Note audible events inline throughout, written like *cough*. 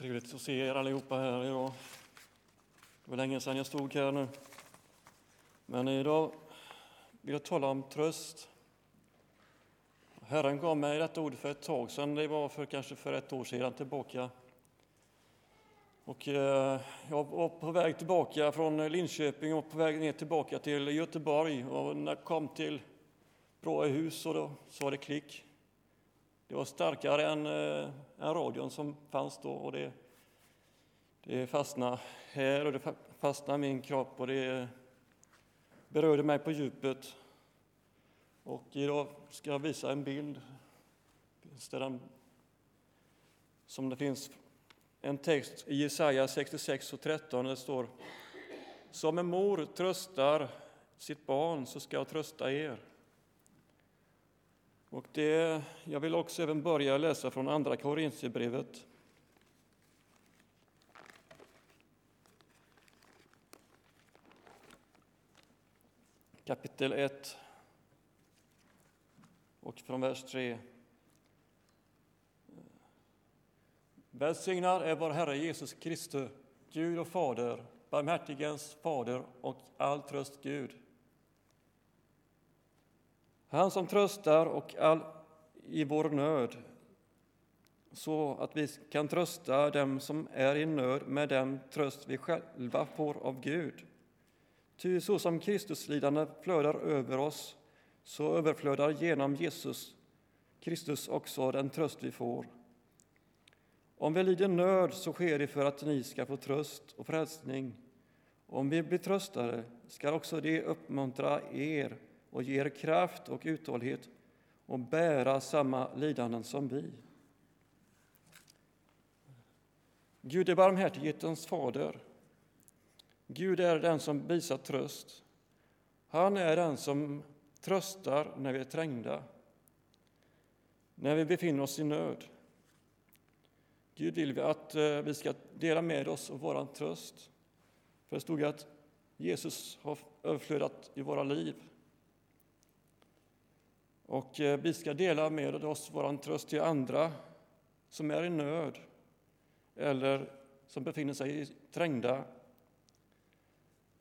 Trevligt att se er allihopa här idag. Det var länge sedan jag stod här nu. Men idag vill jag tala om tröst. Herren gav mig detta ord för ett tag sedan, det var för kanske för ett år sedan tillbaka. Och eh, jag var på väg tillbaka från Linköping och på väg ner tillbaka till Göteborg och när jag kom till Bråehus så, då sa det klick. Det var starkare än, eh, än radion som fanns då och det, det fastnade här och det fastnade i min kropp och det berörde mig på djupet. Och idag ska jag visa en bild som det finns en text i Jesaja 66 och 13 där det står Som en mor tröstar sitt barn så ska jag trösta er. Och det, jag vill också även börja läsa från Andra Korintierbrevet. Kapitel 1 och från vers 3. Välsignad är vår Herre Jesus Kristus, Gud och Fader, barmhärtigens Fader och all tröst Gud han som tröstar och all i vår nöd så att vi kan trösta dem som är i nöd med den tröst vi själva får av Gud. Ty så som Kristus lidande flödar över oss så överflödar genom Jesus Kristus också den tröst vi får. Om vi lider nöd så sker det för att ni ska få tröst och frälsning. Om vi blir tröstade ska också det uppmuntra er och ger kraft och uthållighet och bära samma lidanden som vi. Gud är barmhärtighetens fader. Gud är den som visar tröst. Han är den som tröstar när vi är trängda, när vi befinner oss i nöd. Gud vill att eh, vi ska dela med oss av vår tröst. För det stod att Jesus har överflödat i våra liv. Och eh, vi ska dela med oss vår tröst till andra som är i nöd eller som befinner sig i trängda.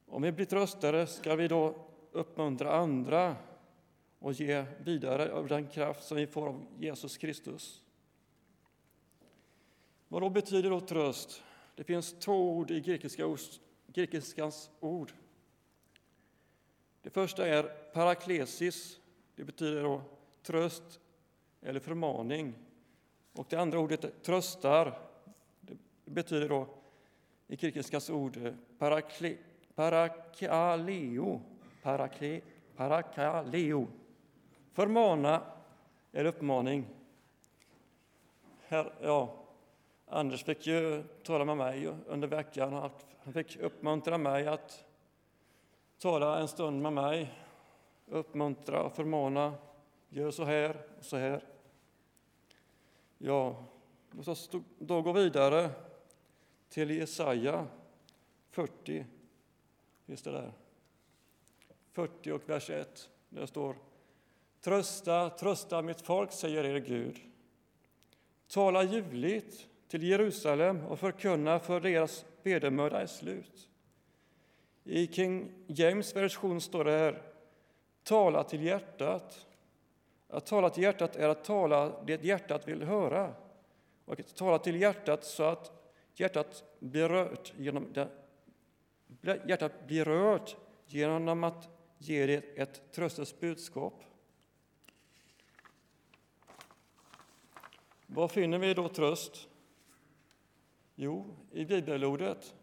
Om vi blir tröstare ska vi då uppmuntra andra och ge vidare av den kraft som vi får av Jesus Kristus. Vad då betyder då tröst? Det finns två ord i grekiska, grekiskans ord. Det första är paraklesis det betyder då tröst eller förmaning. Och det andra ordet tröstar det betyder då i grekiskas ord eh, parakle, parakaleo, parakle, parakaleo. Förmana eller uppmaning. Här, ja, Anders fick ju tala med mig under veckan. Han fick uppmuntra mig att tala en stund med mig uppmuntra och förmana. Gör så här och så här. Ja, låt oss då gå vidare till Jesaja 40. Finns det där? 40 och vers 1. Där står Trösta, trösta mitt folk, säger er Gud. Tala ljuvligt till Jerusalem och förkunna för deras vedermöda är slut. I King James version står det här Tala till hjärtat. Att tala till hjärtat är att tala det hjärtat vill höra. Och att tala till hjärtat så att hjärtat blir rört genom det, hjärtat blir rört genom att ge det ett tröstens budskap. Var finner vi då tröst? Jo, i bibelordet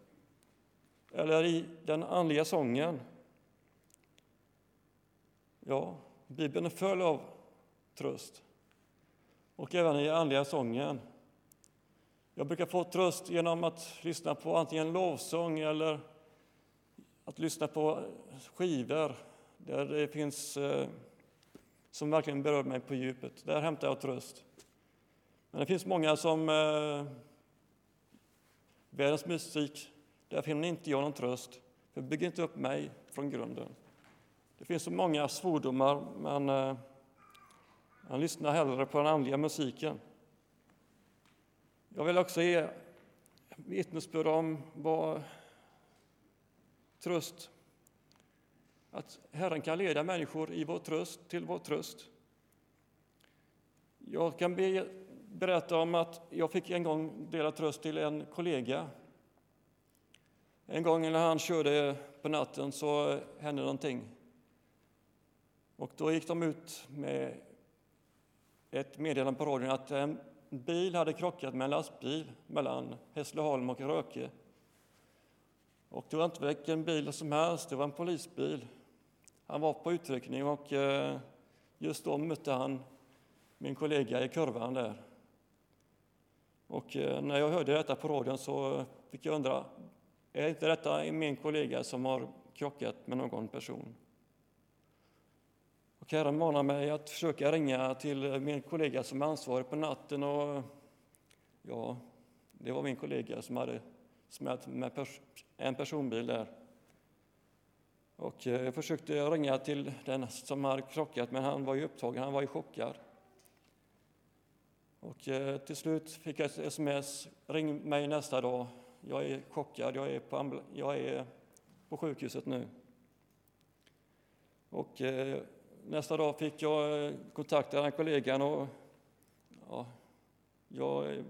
eller i den andliga sången Ja, Bibeln är full av tröst och även i andliga sången. Jag brukar få tröst genom att lyssna på antingen lovsång eller att lyssna på skivor där det finns eh, som verkligen berör mig på djupet. Där hämtar jag tröst. Men det finns många som eh, världens musik, där finner inte jag någon tröst. För det bygger inte upp mig från grunden. Det finns så många svordomar, men eh, han lyssnar hellre på den andliga musiken. Jag vill också ge vittnesbörd om vad tröst. Att Herren kan leda människor i vår tröst, till vår tröst. Jag kan be, berätta om att jag fick en gång dela tröst till en kollega. En gång när han körde på natten så hände någonting. Och då gick de ut med ett meddelande på radion att eh, en bil hade krockat med en lastbil mellan Hässleholm och Röke. Och det var inte vilken bil som helst, det var en polisbil. Han var på utryckning och eh, just då mötte han min kollega i kurvan där. Och eh, när jag hörde detta på radion så fick jag undra, är inte detta min kollega som har krockat med någon person? Och Herren manar mig att försöka ringa till min kollega som är ansvarig på natten och ja, det var min kollega som hade smält med pers en personbil där. Och eh, jag försökte ringa till den som hade krockat, men han var ju upptagen, han var ju chockad. Och eh, till slut fick jag ett sms, ring mig nästa dag, jag är chockad, jag är på, jag är på sjukhuset nu. Och eh, nästa dag fick jag eh, kontakta den kollegan och ja, jag eh,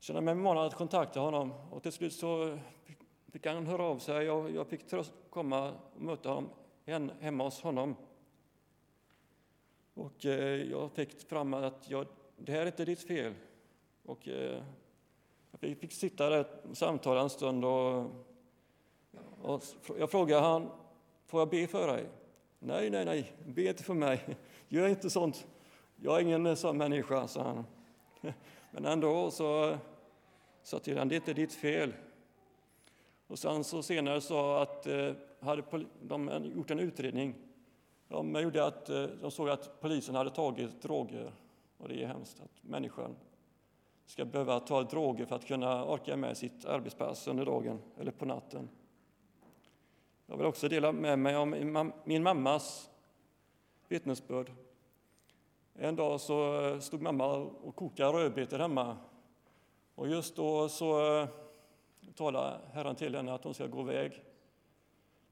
kände mig manad att kontakta honom. Och till slut så fick han höra av sig och jag fick tröst komma och möta honom hemma hos honom. Och eh, jag fick fram att jag, det här är inte ditt fel. Och jag vi fick sitta där och samtala en stund och, och jag frågade han, får jag be för dig? Nej, nej, nej, be inte för mig. Gör inte sånt. Jag är ingen eh, sån människa, sa han. Men ändå så eh, sa till honom, det är inte ditt fel. Och sen så senare sa att eh, hade de gjort en utredning. De, gjorde att, de såg att polisen hade tagit droger. Och det är hemskt att människan ska behöva ta droger för att kunna orka med sitt arbetspass under dagen eller på natten. Jag vill också dela med mig av min mammas vittnesbörd. En dag så eh, stod mamma och kokade rödbetor hemma. Och just då så eh, talade Herren till henne att hon ska gå iväg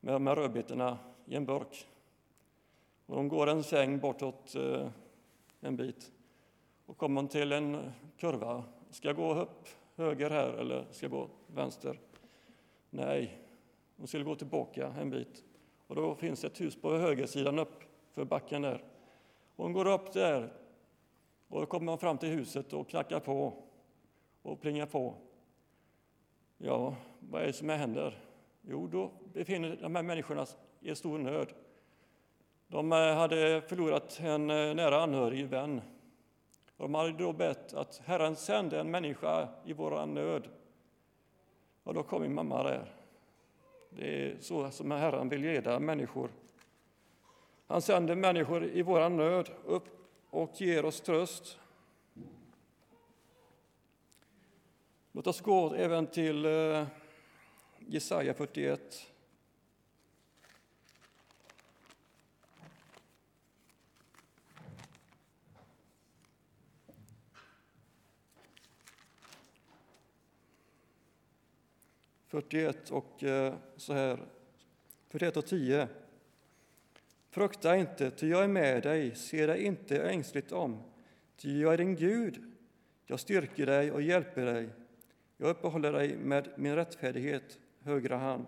med de här rödbetorna i en burk. Och hon går en sväng bortåt eh, en bit och kommer till en kurva. Ska jag gå upp höger här eller ska jag gå vänster? Nej, hon skulle gå tillbaka en bit. Och då finns ett hus på högersidan upp för backen där. Hon går upp där och då kommer man fram till huset och knackar på och plingar på. Ja, vad är det som händer? Jo, då befinner de här människorna i stor nöd. De eh, hade förlorat en eh, nära anhörig vän. De hade då bett att Herren sände en människa i vår nöd. Och då kom min mamma där. Det är så som Herren vill leda människor. Han sänder människor i vår nöd upp och ger oss tröst. Låt oss gå även till eh, Jesaja 41. Fyrtioett och eh, så här, 41 och 10. Frukta inte, ty jag är med dig, se dig inte ängsligt om, ty jag är din Gud, jag styrker dig och hjälper dig. Jag uppehåller dig med min rättfärdighet, högra hand.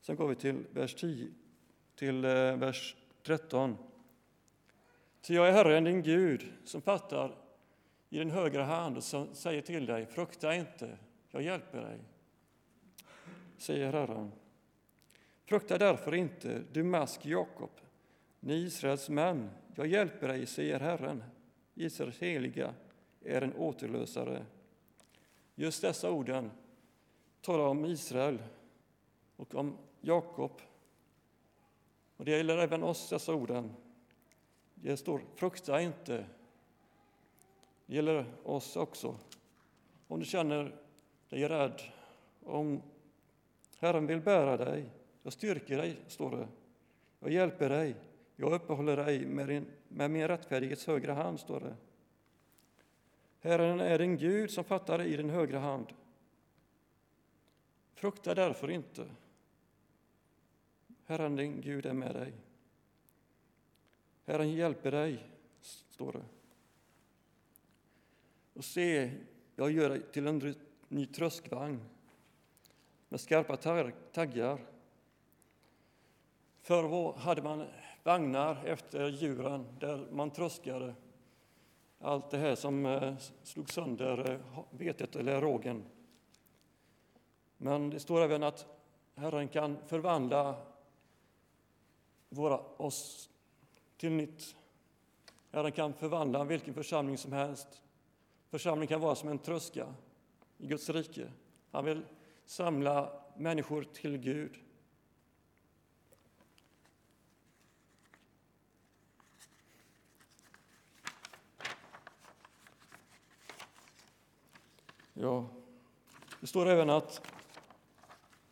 Sen går vi till vers, 10, till eh, vers 13. Ty jag är Herren, din Gud, som fattar i din högra hand och som säger till dig, frukta inte, jag hjälper dig, säger Herren. Frukta därför inte, du mask Jakob, ni Israels män, jag hjälper dig, säger Herren. Israels heliga är en återlösare. Just dessa orden talar om Israel och om Jakob. Och det gäller även oss, dessa orden. Det står frukta inte. Det gäller oss också. Om du känner dig rädd, om Herren vill bära dig, jag styrker dig, står det. Jag hjälper dig, jag uppehåller dig med, din, med min rättfärdighets högra hand, står det. Herren är din Gud som fattar dig i din högra hand. Frukta därför inte. Herren din Gud är med dig. Herren hjälper dig, står det. Och se, jag gör dig till en ny tröskvagn med skarpa taggar. Förr hade man vagnar efter djuren där man tröskade allt det här som eh, slog sönder eh, vetet eller rågen. Men det står även att Herren kan förvandla våra, oss till nytt. Herren kan förvandla vilken församling som helst. Församlingen kan vara som en tröska i Guds rike. Han vill samla människor till Gud. Ja, det står även att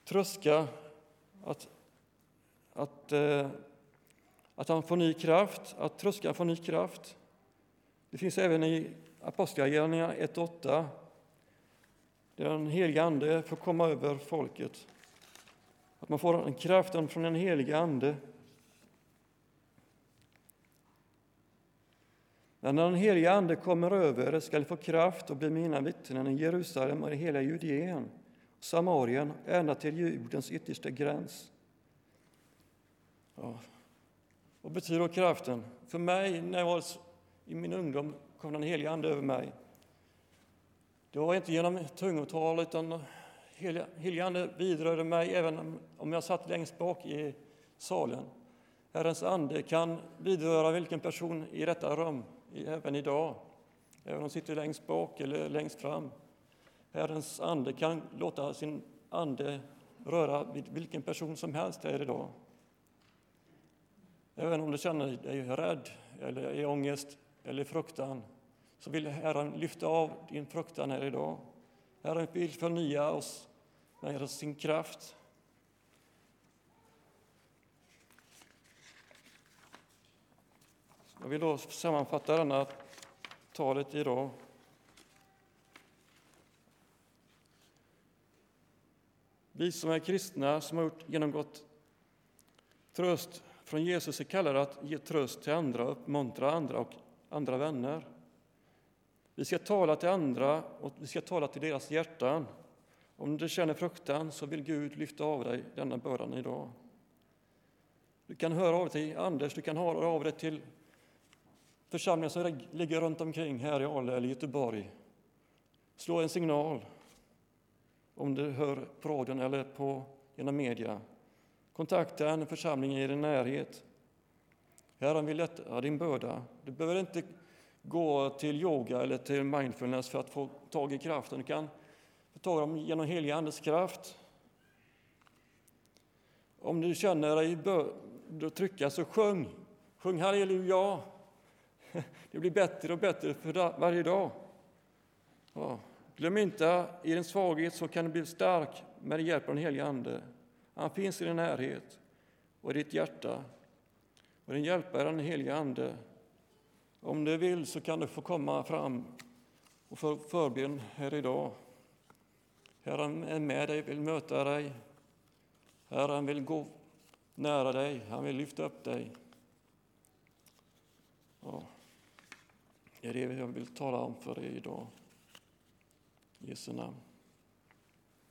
tröska, att, att, eh, att han får ny kraft, att tröskan får ny kraft. Det finns även i Apostlagärningarna 1.8 den helige Ande får komma över folket. Att man får en kraften från den helige Ande. Men när den helige Ande kommer över er skall få kraft och bli mina vittnen i Jerusalem och i hela Judeen, Samarien, ända till jordens yttersta gräns. Ja. Vad betyder då kraften? För mig, när jag var i min ungdom, kom den helige Ande över mig. Det var inte genom tungotal, utan heligande vidrörde mig även om jag satt längst bak i salen. Herrens ande kan vidröra vilken person i detta rum, även idag, även om de sitter längst bak eller längst fram. Herrens ande kan låta sin ande röra vid vilken person som helst här idag. Även om du känner dig rädd, eller i ångest eller fruktan så vill Herren lyfta av din fruktan här idag. Herren vill förnya oss med sin kraft. Jag vill då sammanfatta denna talet idag. Vi som är kristna, som har genomgått tröst från Jesus är kallade att ge tröst till andra, uppmuntra andra och andra vänner. Vi ska tala till andra och vi ska tala till deras hjärtan. Om du känner fruktan så vill Gud lyfta av dig denna bördan idag. Du kan höra av dig till Anders, du kan höra av dig till församlingar som ligger runt omkring här i Ale eller Göteborg. Slå en signal om du hör på radion eller på, genom media. Kontakta en församling i din närhet. Herren vill lätta din börda. Du behöver inte gå till yoga eller till mindfulness för att få tag i kraften. Du kan få tag dem genom heliga Andes kraft. Om du känner dig bör, trycka, så sjung. Sjung halleluja. *laughs* Det blir bättre och bättre för varje dag. Ja. Glöm inte, i din svaghet så kan du bli stark med hjälp av den helige Ande. Han finns i din närhet och i ditt hjärta. Och din hjälpare, den helige Ande, om du vill så kan du få komma fram och få förbön här idag. Herren är med dig, vill möta dig. Herren vill gå nära dig, han vill lyfta upp dig. Ja, det är det jag vill tala om för dig idag. I Jesu namn.